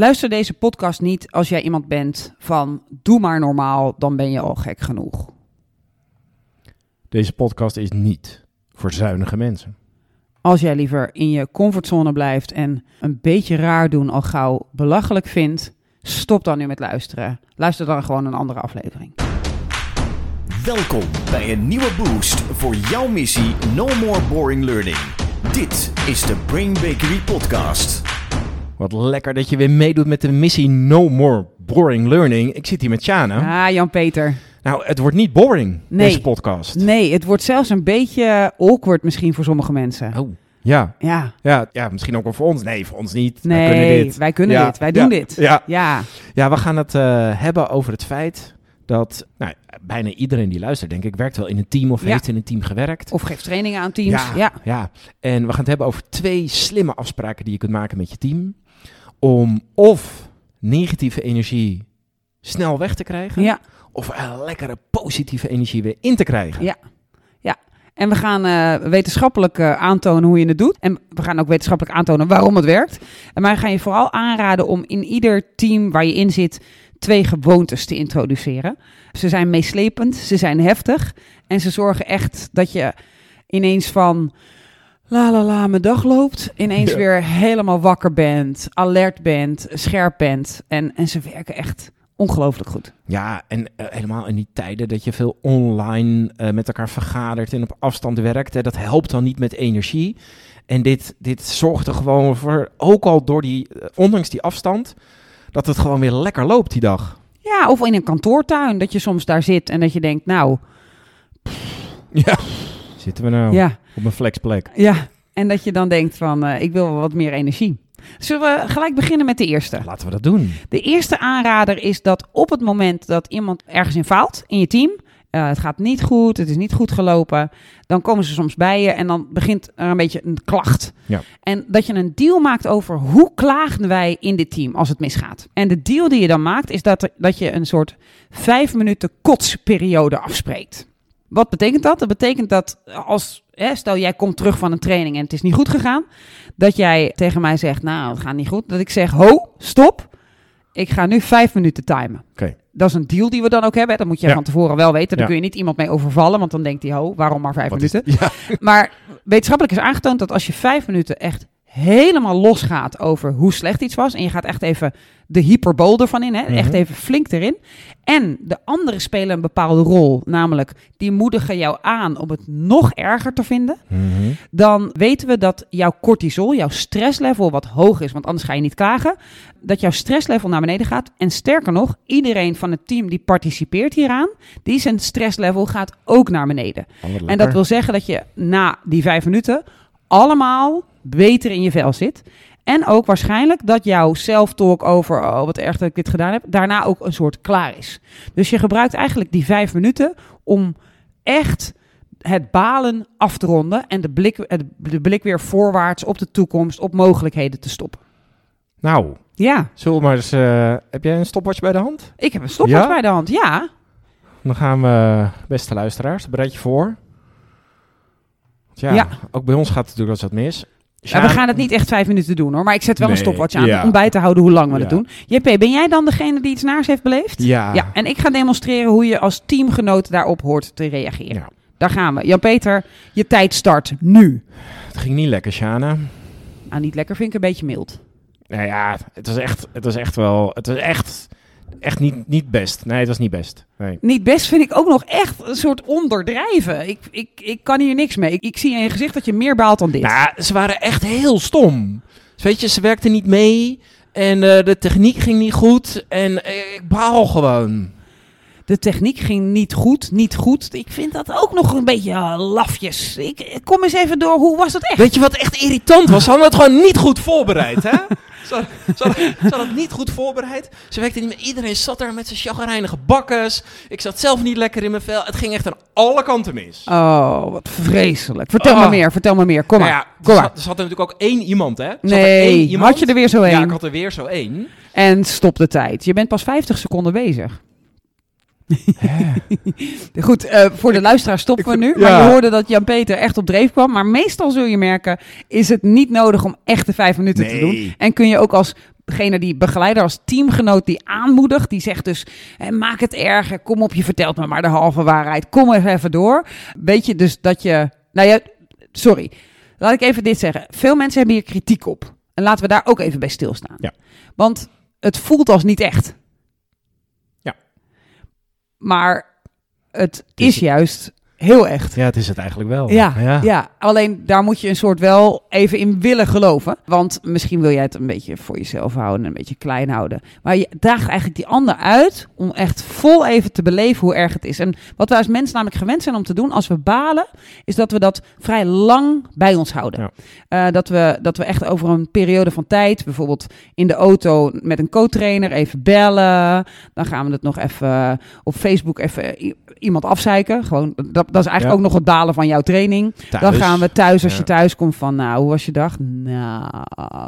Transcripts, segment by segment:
Luister deze podcast niet als jij iemand bent van doe maar normaal, dan ben je al gek genoeg. Deze podcast is niet voor zuinige mensen. Als jij liever in je comfortzone blijft en een beetje raar doen al gauw belachelijk vindt, stop dan nu met luisteren. Luister dan gewoon een andere aflevering. Welkom bij een nieuwe boost voor jouw missie No More Boring Learning. Dit is de Brain Bakery Podcast. Wat lekker dat je weer meedoet met de missie No More Boring Learning. Ik zit hier met Shana. Ah, Jan-Peter. Nou, het wordt niet boring, Nee. deze podcast. Nee, het wordt zelfs een beetje awkward misschien voor sommige mensen. Oh, ja. Ja, Ja, ja, misschien ook wel voor ons. Nee, voor ons niet. Wij kunnen nee, dit. wij kunnen Ja, dit. Wij doen ja, dit. Ja, Ja, ja we gaan het eh, hebben over het feit dat nou, bijna iedereen die luistert, denk ik, werkt wel in een team of Ja. heeft in een team gewerkt. of geeft trainingen aan teams. Ja, Ja, ja. En we gaan het hebben over twee slimme afspraken die je kunt maken met je team. Om of negatieve energie snel weg te krijgen. ja. Of een lekkere positieve energie weer in te krijgen. Ja. En we gaan eh, wetenschappelijk eh, aantonen hoe je het doet. En we gaan ook wetenschappelijk aantonen waarom het werkt. En maar we gaan je vooral aanraden om in ieder team waar je in zit twee gewoontes te introduceren. Ze zijn meeslepend, ze zijn heftig en ze zorgen echt dat je ineens van la la la mijn dag loopt, ineens Ja. weer helemaal wakker bent, alert bent, scherp bent. En, en ze werken echt ongelooflijk goed. Ja, en eh, helemaal in die tijden dat je veel online eh, met elkaar vergadert en op afstand werkt. Hè, dat helpt dan niet met energie. En dit, dit zorgt er gewoon voor, ook al door die, eh, ondanks die afstand, dat het gewoon weer lekker loopt die dag. Ja, of in een kantoortuin, dat je soms daar zit en dat je denkt, nou, Ja. Zitten we nou ja, op een flexplek? ja. En dat je dan denkt van, eh, ik wil wel wat meer energie. Zullen we gelijk beginnen met de eerste? Laten we dat doen. De eerste aanrader is dat op het moment dat iemand ergens in faalt in je team, eh, het gaat niet goed, het is niet goed gelopen, dan komen ze soms bij je en dan begint er een beetje een klacht. Ja. En dat je een deal maakt over hoe klaagden wij in dit team als het misgaat. En de deal die je dan maakt is dat, er, dat je een soort vijf minuten kotsperiode afspreekt. Wat betekent dat? Dat betekent dat als, hè, stel jij komt terug van een training en het is niet goed gegaan, dat jij tegen mij zegt, nou het gaat niet goed, dat ik zeg, ho, stop, ik ga nu vijf minuten timen. Oké. Dat is een deal die we dan ook hebben. Dat moet je Ja. van tevoren wel weten. Daar Ja. kun je niet iemand mee overvallen, want dan denkt hij, ho, waarom maar vijf Wat is- minuten? Ja. Maar wetenschappelijk is aangetoond dat als je vijf minuten echt helemaal losgaat over hoe slecht iets was. En je gaat echt even de hyperbool ervan in, hè? echt Mhm. even flink erin. En de anderen spelen een bepaalde rol, namelijk die moedigen jou aan om het nog erger te vinden. Mhm. Dan weten we dat jouw cortisol, jouw stresslevel wat hoog is, want anders ga je niet klagen. Dat jouw stresslevel naar beneden gaat. En sterker nog, iedereen van het team die participeert hieraan, die zijn stresslevel gaat ook naar beneden. Oh, En dat wil zeggen dat je na die vijf minuten allemaal beter in je vel zit. En ook waarschijnlijk dat jouw self-talk over, oh wat erg dat ik dit gedaan heb, daarna ook een soort klaar is. Dus je gebruikt eigenlijk die vijf minuten om echt het balen af te ronden en de blik, de blik weer voorwaarts op de toekomst, op mogelijkheden te stoppen. Nou, Ja, zullen maar eens... eh, heb jij een stopwatch bij de hand? ik heb een stopwatch Ja? bij de hand. Ja, Dan gaan we, beste luisteraars, bereid je voor. Ja, Ja. ook bij ons gaat het natuurlijk eens wat mis. Ja, we gaan het niet echt vijf minuten doen hoor, maar ik zet wel Nee, een stopwatch aan ja. om bij te houden hoe lang we Ja. het doen. JP, ben jij dan degene die iets naars heeft beleefd? Ja. Ja, en ik ga demonstreren hoe je als teamgenoot daarop hoort te reageren. Ja. Daar gaan we. Jan-Peter, je tijd start nu. Het ging niet lekker, Shana. Nou, niet lekker vind ik een beetje mild. Nou ja, het was echt, het was echt wel, het was echt, echt niet, niet best. Nee, het was niet best. Nee. Niet best vind ik ook nog echt een soort onderdrijven. Ik, ik, ik kan hier niks mee. Ik, ik zie in je gezicht dat je meer baalt dan dit. Nou, ze waren echt heel stom. Dus weet je, ze werkten niet mee en eh, de techniek ging niet goed en eh, ik baal gewoon. De techniek ging niet goed, niet goed. Ik vind dat ook nog een beetje eh, lafjes. Ik, kom eens even door, hoe was het echt? Weet je wat echt irritant was? Ze hadden het gewoon niet goed voorbereid, hè? Ze hadden, het niet goed voorbereid. Ze werkte niet met iedereen. zat daar met zijn chagrijnige bakkes. Ik zat zelf niet lekker in mijn vel. Het ging echt aan alle kanten mis. Oh, wat vreselijk. Vertel Oh. me meer, vertel me meer. Kom Nou maar, ja, kom er, maar. zat, er zat er natuurlijk ook één iemand, hè? Er er één Nee, iemand. had je er weer zo Ja, een? ik had er weer zo één. En stop de tijd. Je bent pas 50 seconden bezig. Goed, eh, voor de luisteraar stoppen we nu. Maar je hoorde dat Jan-Peter echt op dreef kwam. Maar meestal zul je merken, is het niet nodig om echte vijf minuten te doen. En kun je ook als degene die begeleider als teamgenoot die aanmoedigt. Die zegt dus, maak het erger, kom op, je vertelt me maar de halve waarheid. Kom er even door. Weet je dus dat je, nou ja, sorry. Laat ik even dit zeggen. Veel mensen hebben hier kritiek op. En laten we daar ook even bij stilstaan. Ja. Want het voelt als niet echt. Maar het is juist heel echt. Ja, het is het eigenlijk wel. Ja, ja. alleen daar moet je een soort wel even in willen geloven. Want misschien wil jij het een beetje voor jezelf houden, een beetje klein houden. Maar je daagt eigenlijk die ander uit om echt vol even te beleven hoe erg het is. En wat wij als mensen namelijk gewend zijn om te doen als we balen, is dat we dat vrij lang bij ons houden. Ja. Eh, dat, we, dat we echt over een periode van tijd, bijvoorbeeld in de auto met een co-trainer, even bellen. Dan gaan we het nog even op Facebook even iemand afzeiken. Gewoon, dat, dat is eigenlijk Ja. ook nog het balen van jouw training. Dan gaan we thuis, als Ja. je thuis komt, van nou, hoe was je dag? Nou,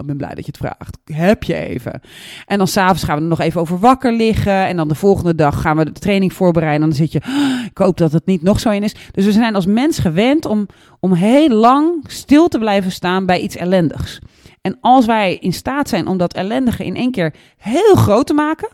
ik ben blij dat je het vraagt. Heb je even? En dan s'avonds gaan we er nog even over wakker liggen. En dan de volgende dag gaan we de training voorbereiden. En dan zit je, "Ah, ik hoop dat het niet nog zo in is. Dus we zijn als mens gewend om, om heel lang stil te blijven staan bij iets ellendigs. En als wij in staat zijn om dat ellendige in één keer heel groot te maken...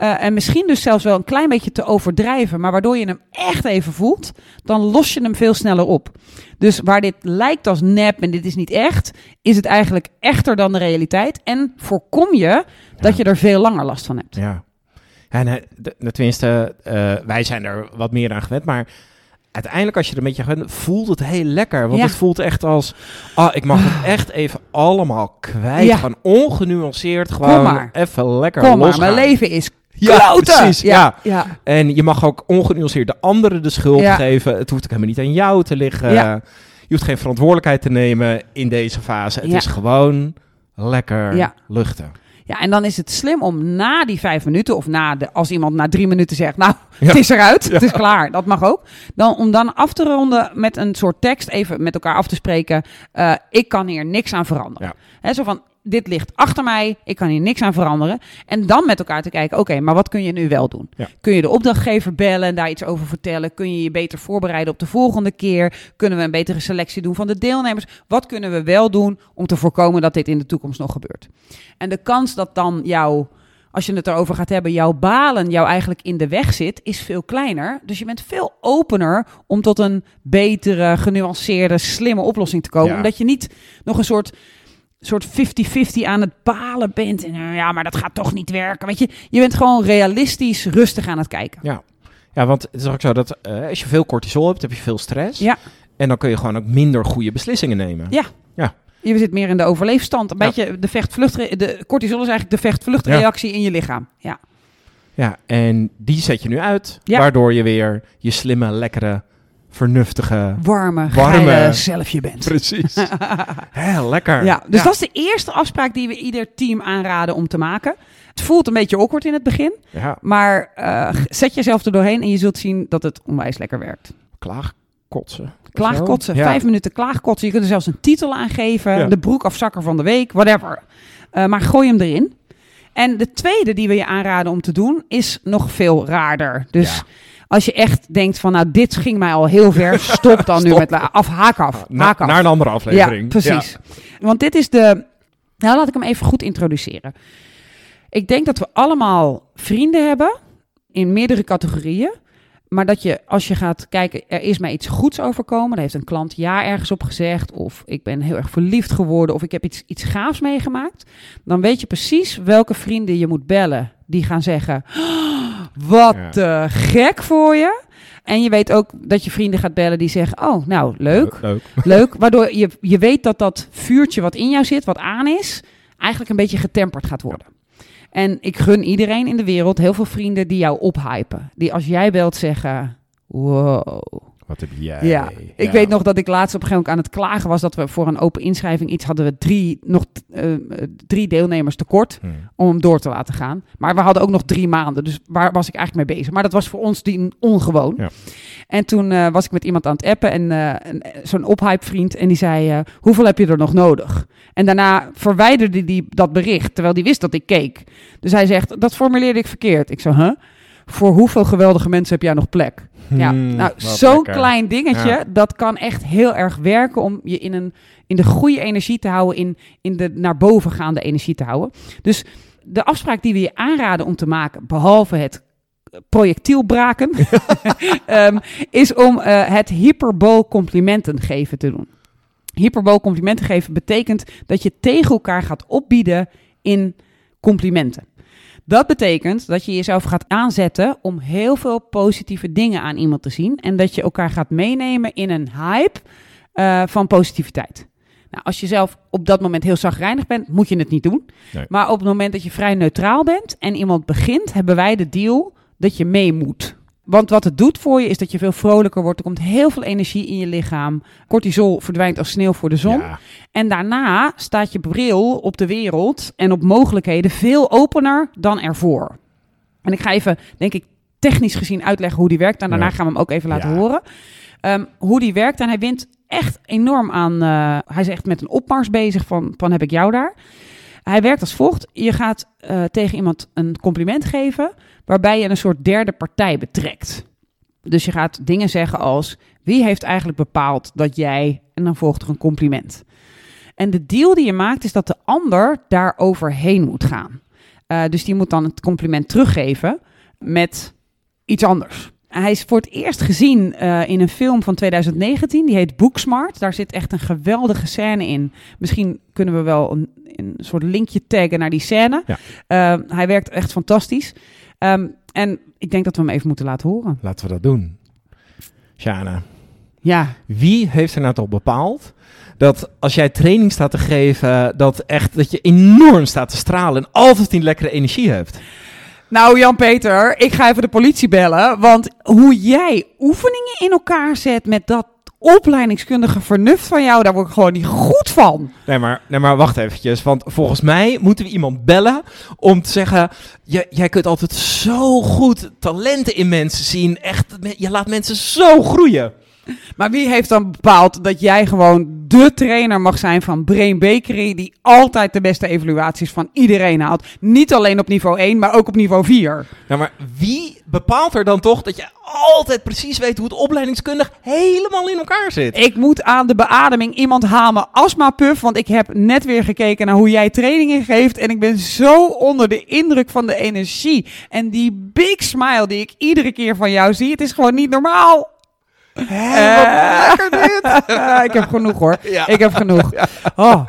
eh, en misschien dus zelfs wel een klein beetje te overdrijven, maar waardoor je hem echt even voelt, dan los je hem veel sneller op. Dus waar dit lijkt als nep en dit is niet echt, is het eigenlijk echter dan de realiteit. En voorkom je dat je er veel langer last van hebt. Ja. En eh, tenminste, eh, wij zijn er wat meer aan gewend, maar uiteindelijk als je er een beetje gewend voelt het heel lekker. Want Ja. het voelt echt als, ah, ik mag het echt even allemaal kwijt. Ja. Gewoon ongenuanceerd, gewoon maar. even lekker Kom maar, mijn leven is Ja, kloten. precies, ja. ja. En je mag ook ongenuanceerd de anderen de schuld Ja. geven. Het hoeft ook helemaal niet aan jou te liggen. Ja. Je hoeft geen verantwoordelijkheid te nemen in deze fase. Het Ja. is gewoon lekker Ja. luchten. Ja, en dan is het slim om na die vijf minuten, of na de, als iemand na drie minuten zegt, nou, Ja. het is eruit, het is klaar, dat mag ook. Dan, om dan af te ronden met een soort tekst, even met elkaar af te spreken, eh, ik kan hier niks aan veranderen. Hè, zo van, dit ligt achter mij, ik kan hier niks aan veranderen. En dan met elkaar te kijken, oké, maar wat kun je nu wel doen? Ja. Kun je de opdrachtgever bellen en daar iets over vertellen? Kun je je beter voorbereiden op de volgende keer? Kunnen we een betere selectie doen van de deelnemers? Wat kunnen we wel doen om te voorkomen dat dit in de toekomst nog gebeurt? En de kans dat dan jouw, als je het erover gaat hebben, jouw balen jou eigenlijk in de weg zit, is veel kleiner. Dus je bent veel opener om tot een betere, genuanceerde, slimme oplossing te komen. Ja. Omdat je niet nog een soort soort 50-50 aan het balen bent. En eh, ja, maar dat gaat toch niet werken. Weet je, je bent gewoon realistisch rustig aan het kijken. Ja. ja, want het is ook zo dat eh, als je veel cortisol hebt, heb je veel stress. Ja. En dan kun je gewoon ook minder goede beslissingen nemen. Ja. Ja. Je zit meer in de overleefstand. Een Ja. beetje de vecht-vlucht. De cortisol is eigenlijk de vecht-vluchtreactie in je lichaam. Ja. Ja, en die zet je nu uit, Ja. waardoor je weer je slimme, lekkere, vernuftige... Warme, Warme. geile zelfje bent. Precies. Heel lekker. Ja, dus dat is de eerste afspraak die we ieder team aanraden om te maken. Het voelt een beetje awkward in het begin, Ja, maar eh, zet jezelf er doorheen en je zult zien dat het onwijs lekker werkt. klaagkotsen. Klaagkotsen, Ja. vijf minuten klaagkotsen. Je kunt er zelfs een titel aan geven, de broekafzakker van de week, whatever. Eh, maar gooi hem erin. En de tweede die we je aanraden om te doen is nog veel raarder. Dus. Als je echt denkt van, nou dit ging mij al heel ver, stop dan nu met af, haak af, Na- haak af. naar een andere aflevering. Ja, precies. Want dit is de. Nou, laat ik hem even goed introduceren. Ik denk dat we allemaal vrienden hebben in meerdere categorieën. Maar dat je, als je gaat kijken, er is mij iets goeds overkomen. Daar heeft een klant ja ergens op gezegd. Of ik ben heel erg verliefd geworden. Of ik heb iets, iets gaafs meegemaakt. Dan weet je precies welke vrienden je moet bellen. Die gaan zeggen, "Oh, wat Ja. gek voor je. En je weet ook dat je vrienden gaat bellen die zeggen, oh nou leuk. Leuk. Leuk, waardoor je, je weet dat dat vuurtje wat in jou zit, wat aan is, eigenlijk een beetje getemperd gaat worden. En ik gun iedereen in de wereld heel veel vrienden die jou ophypen. Die als jij belt zeggen, wow. Wat heb jij? Ja, ik Ja. weet nog dat ik laatst op een gegeven moment aan het klagen was dat we voor een open inschrijving iets hadden we drie, nog eh, drie deelnemers tekort Hm. om hem door te laten gaan. Maar we hadden ook nog drie maanden, dus waar was ik eigenlijk mee bezig? Maar dat was voor ons die ongewoon. Ja. En toen eh, was ik met iemand aan het appen en een- zo'n ophype vriend en die zei, hoeveel heb je er nog nodig? En daarna verwijderde hij dat bericht, terwijl hij wist dat ik keek. Dus hij zegt, dat formuleerde ik verkeerd. Ik zo, huh? Voor hoeveel geweldige mensen heb jij nog plek? Ja, Hmm, nou, zo'n lekker. klein dingetje, Ja. dat kan echt heel erg werken om je in, een, in de goede energie te houden, in, in de naar boven gaande energie te houden. Dus de afspraak die we je aanraden om te maken, behalve het projectiel braken, ehm, is om eh, het hyperbool complimenten geven te doen. Hyperbool complimenten geven betekent dat je tegen elkaar gaat opbieden in complimenten. Dat betekent dat je jezelf gaat aanzetten om heel veel positieve dingen aan iemand te zien. En dat je elkaar gaat meenemen in een hype eh, van positiviteit. Nou, als je zelf op dat moment heel zagrijnig bent, moet je het niet doen. Nee. Maar op het moment dat je vrij neutraal bent en iemand begint, hebben wij de deal dat je mee moet. Want wat het doet voor je is dat je veel vrolijker wordt. Er komt heel veel energie in je lichaam. Cortisol verdwijnt als sneeuw voor de zon. Ja. En daarna staat je bril op de wereld en op mogelijkheden veel opener dan ervoor. En ik ga even, denk ik, technisch gezien uitleggen hoe die werkt. En daarna Ja. gaan we hem ook even laten Ja. horen. Ehm, hoe die werkt. En hij wint echt enorm aan. eh, hij is echt met een opmars bezig van, van heb ik jou daar. Hij werkt als volgt. Je gaat eh, tegen iemand een compliment geven. Waarbij je een soort derde partij betrekt. Dus je gaat dingen zeggen als: wie heeft eigenlijk bepaald dat jij. En dan volgt er een compliment. En de deal die je maakt is dat de ander daar overheen moet gaan. Eh, dus die moet dan het compliment teruggeven met iets anders. Hij is voor het eerst gezien eh, in een film van 2019. Die heet Booksmart. Daar zit echt een geweldige scène in. Misschien kunnen we wel een, een soort linkje taggen naar die scène. Ja. Eh, hij werkt echt fantastisch. Ehm, en ik denk dat we hem even moeten laten horen. Laten we dat doen. Shana, Ja, wie heeft er nou toch bepaald dat als jij training staat te geven, dat echt dat je enorm staat te stralen en altijd die lekkere energie hebt? Nou, Jan-Peter, ik ga even de politie bellen. Want hoe jij oefeningen in elkaar zet met dat opleidingskundige vernuft van jou, daar word ik gewoon niet goed van. Nee, maar, nee, maar wacht eventjes. Want volgens mij moeten we iemand bellen om te zeggen... Je, jij kunt altijd zo goed talenten in mensen zien. Echt, je laat mensen zo groeien. Maar wie heeft dan bepaald dat jij gewoon de trainer mag zijn van Brain Bakery, die altijd de beste evaluaties van iedereen haalt? Niet alleen op niveau 1, maar ook op niveau 4. Nou, maar wie bepaalt er dan toch dat je altijd precies weet hoe het opleidingskundig helemaal in elkaar zit? Ik moet aan de beademing iemand haal me astma-puff, want ik heb net weer gekeken naar hoe jij trainingen geeft en ik ben zo onder de indruk van de energie en die big smile die ik iedere keer van jou zie. Het is gewoon niet normaal. Ik heb genoeg hoor. Ja. Ik heb genoeg. Oh,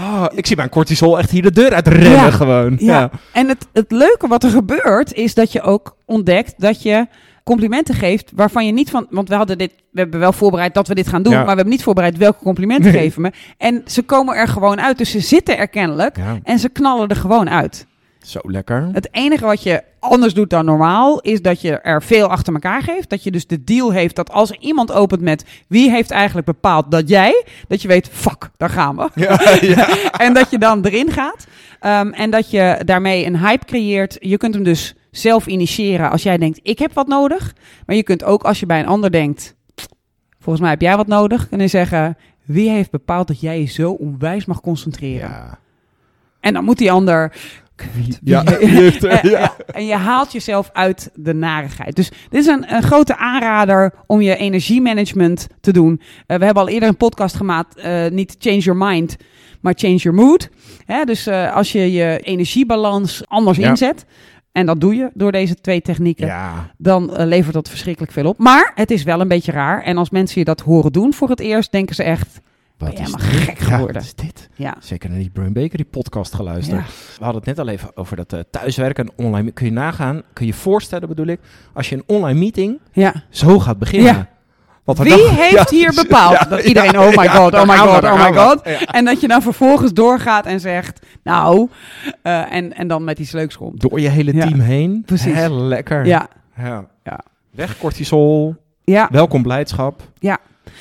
Oh, ik zie mijn cortisol echt hier de deur uit rennen Ja. gewoon. ja. En het, het leuke wat er gebeurt is dat je ook ontdekt dat je complimenten geeft waarvan je niet van... Want we hadden dit, we hebben wel voorbereid dat we dit gaan doen, Ja. maar we hebben niet voorbereid welke complimenten Nee. geven me. En ze komen er gewoon uit, dus ze zitten er kennelijk en ze knallen er gewoon uit. Zo lekker. Het enige wat je anders doet dan normaal, is dat je er veel achter elkaar geeft. Dat je dus de deal heeft dat als er iemand opent met wie heeft eigenlijk bepaald dat jij, dat je weet, fuck, daar gaan we. Ja, ja. en dat je dan erin gaat. Ehm, en dat je daarmee een hype creëert. Je kunt hem dus zelf initiëren als jij denkt, ik heb wat nodig. Maar je kunt ook als je bij een ander denkt, volgens mij heb jij wat nodig. Kunnen zeggen, wie heeft bepaald dat jij je zo onwijs mag concentreren? Ja. En dan moet die ander... Ja. en, ja, en je haalt jezelf uit de narigheid. Dus dit is een, een grote aanrader om je energiemanagement te doen. Eh, we hebben al eerder een podcast gemaakt, eh, niet change your mind, maar change your mood. Hè, dus eh, als je je energiebalans anders Ja. inzet, en dat doe je door deze twee technieken, Ja. dan eh, levert dat verschrikkelijk veel op. Maar het is wel een beetje raar. En als mensen je dat horen doen voor het eerst, denken ze echt, Wat Ben is helemaal dit? gek Ja, geworden? is dit? ja, Zeker naar die Brain Bakery podcast geluisterd. ja. We hadden het net al even over dat eh, thuiswerken en online. Kun je nagaan, kun je voorstellen bedoel ik, als je een online meeting ja. zo gaat beginnen. Ja. Wat Wie dan- heeft Ja, hier bepaald ja, dat iedereen, ja, oh my ja, god, oh my god, oh my god. Ja. En dat je dan vervolgens doorgaat en zegt, nou, eh, en, en dan met iets leuks komt. Door je hele Ja. team heen. Precies. Heel lekker. Ja, Ja. Ja. Weg cortisol. ja. Welkom blijdschap.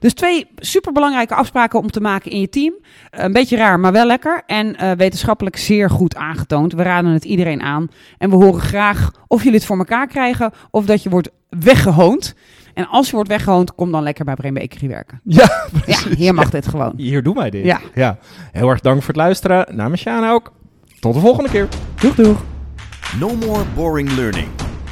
Dus twee superbelangrijke afspraken om te maken in je team. Een beetje raar, maar wel lekker. En eh, wetenschappelijk zeer goed aangetoond. We raden het iedereen aan. En we horen graag of jullie het voor elkaar krijgen of dat je wordt weggehoond. En als je wordt weggehoond, kom dan lekker bij Brain Bakery werken. Ja, Ja, hier mag dit gewoon. hier doen wij dit. Ja. ja. Heel erg dank voor het luisteren. Namens Sjaan ook. Tot de volgende keer. Doeg, doeg. No more boring learning.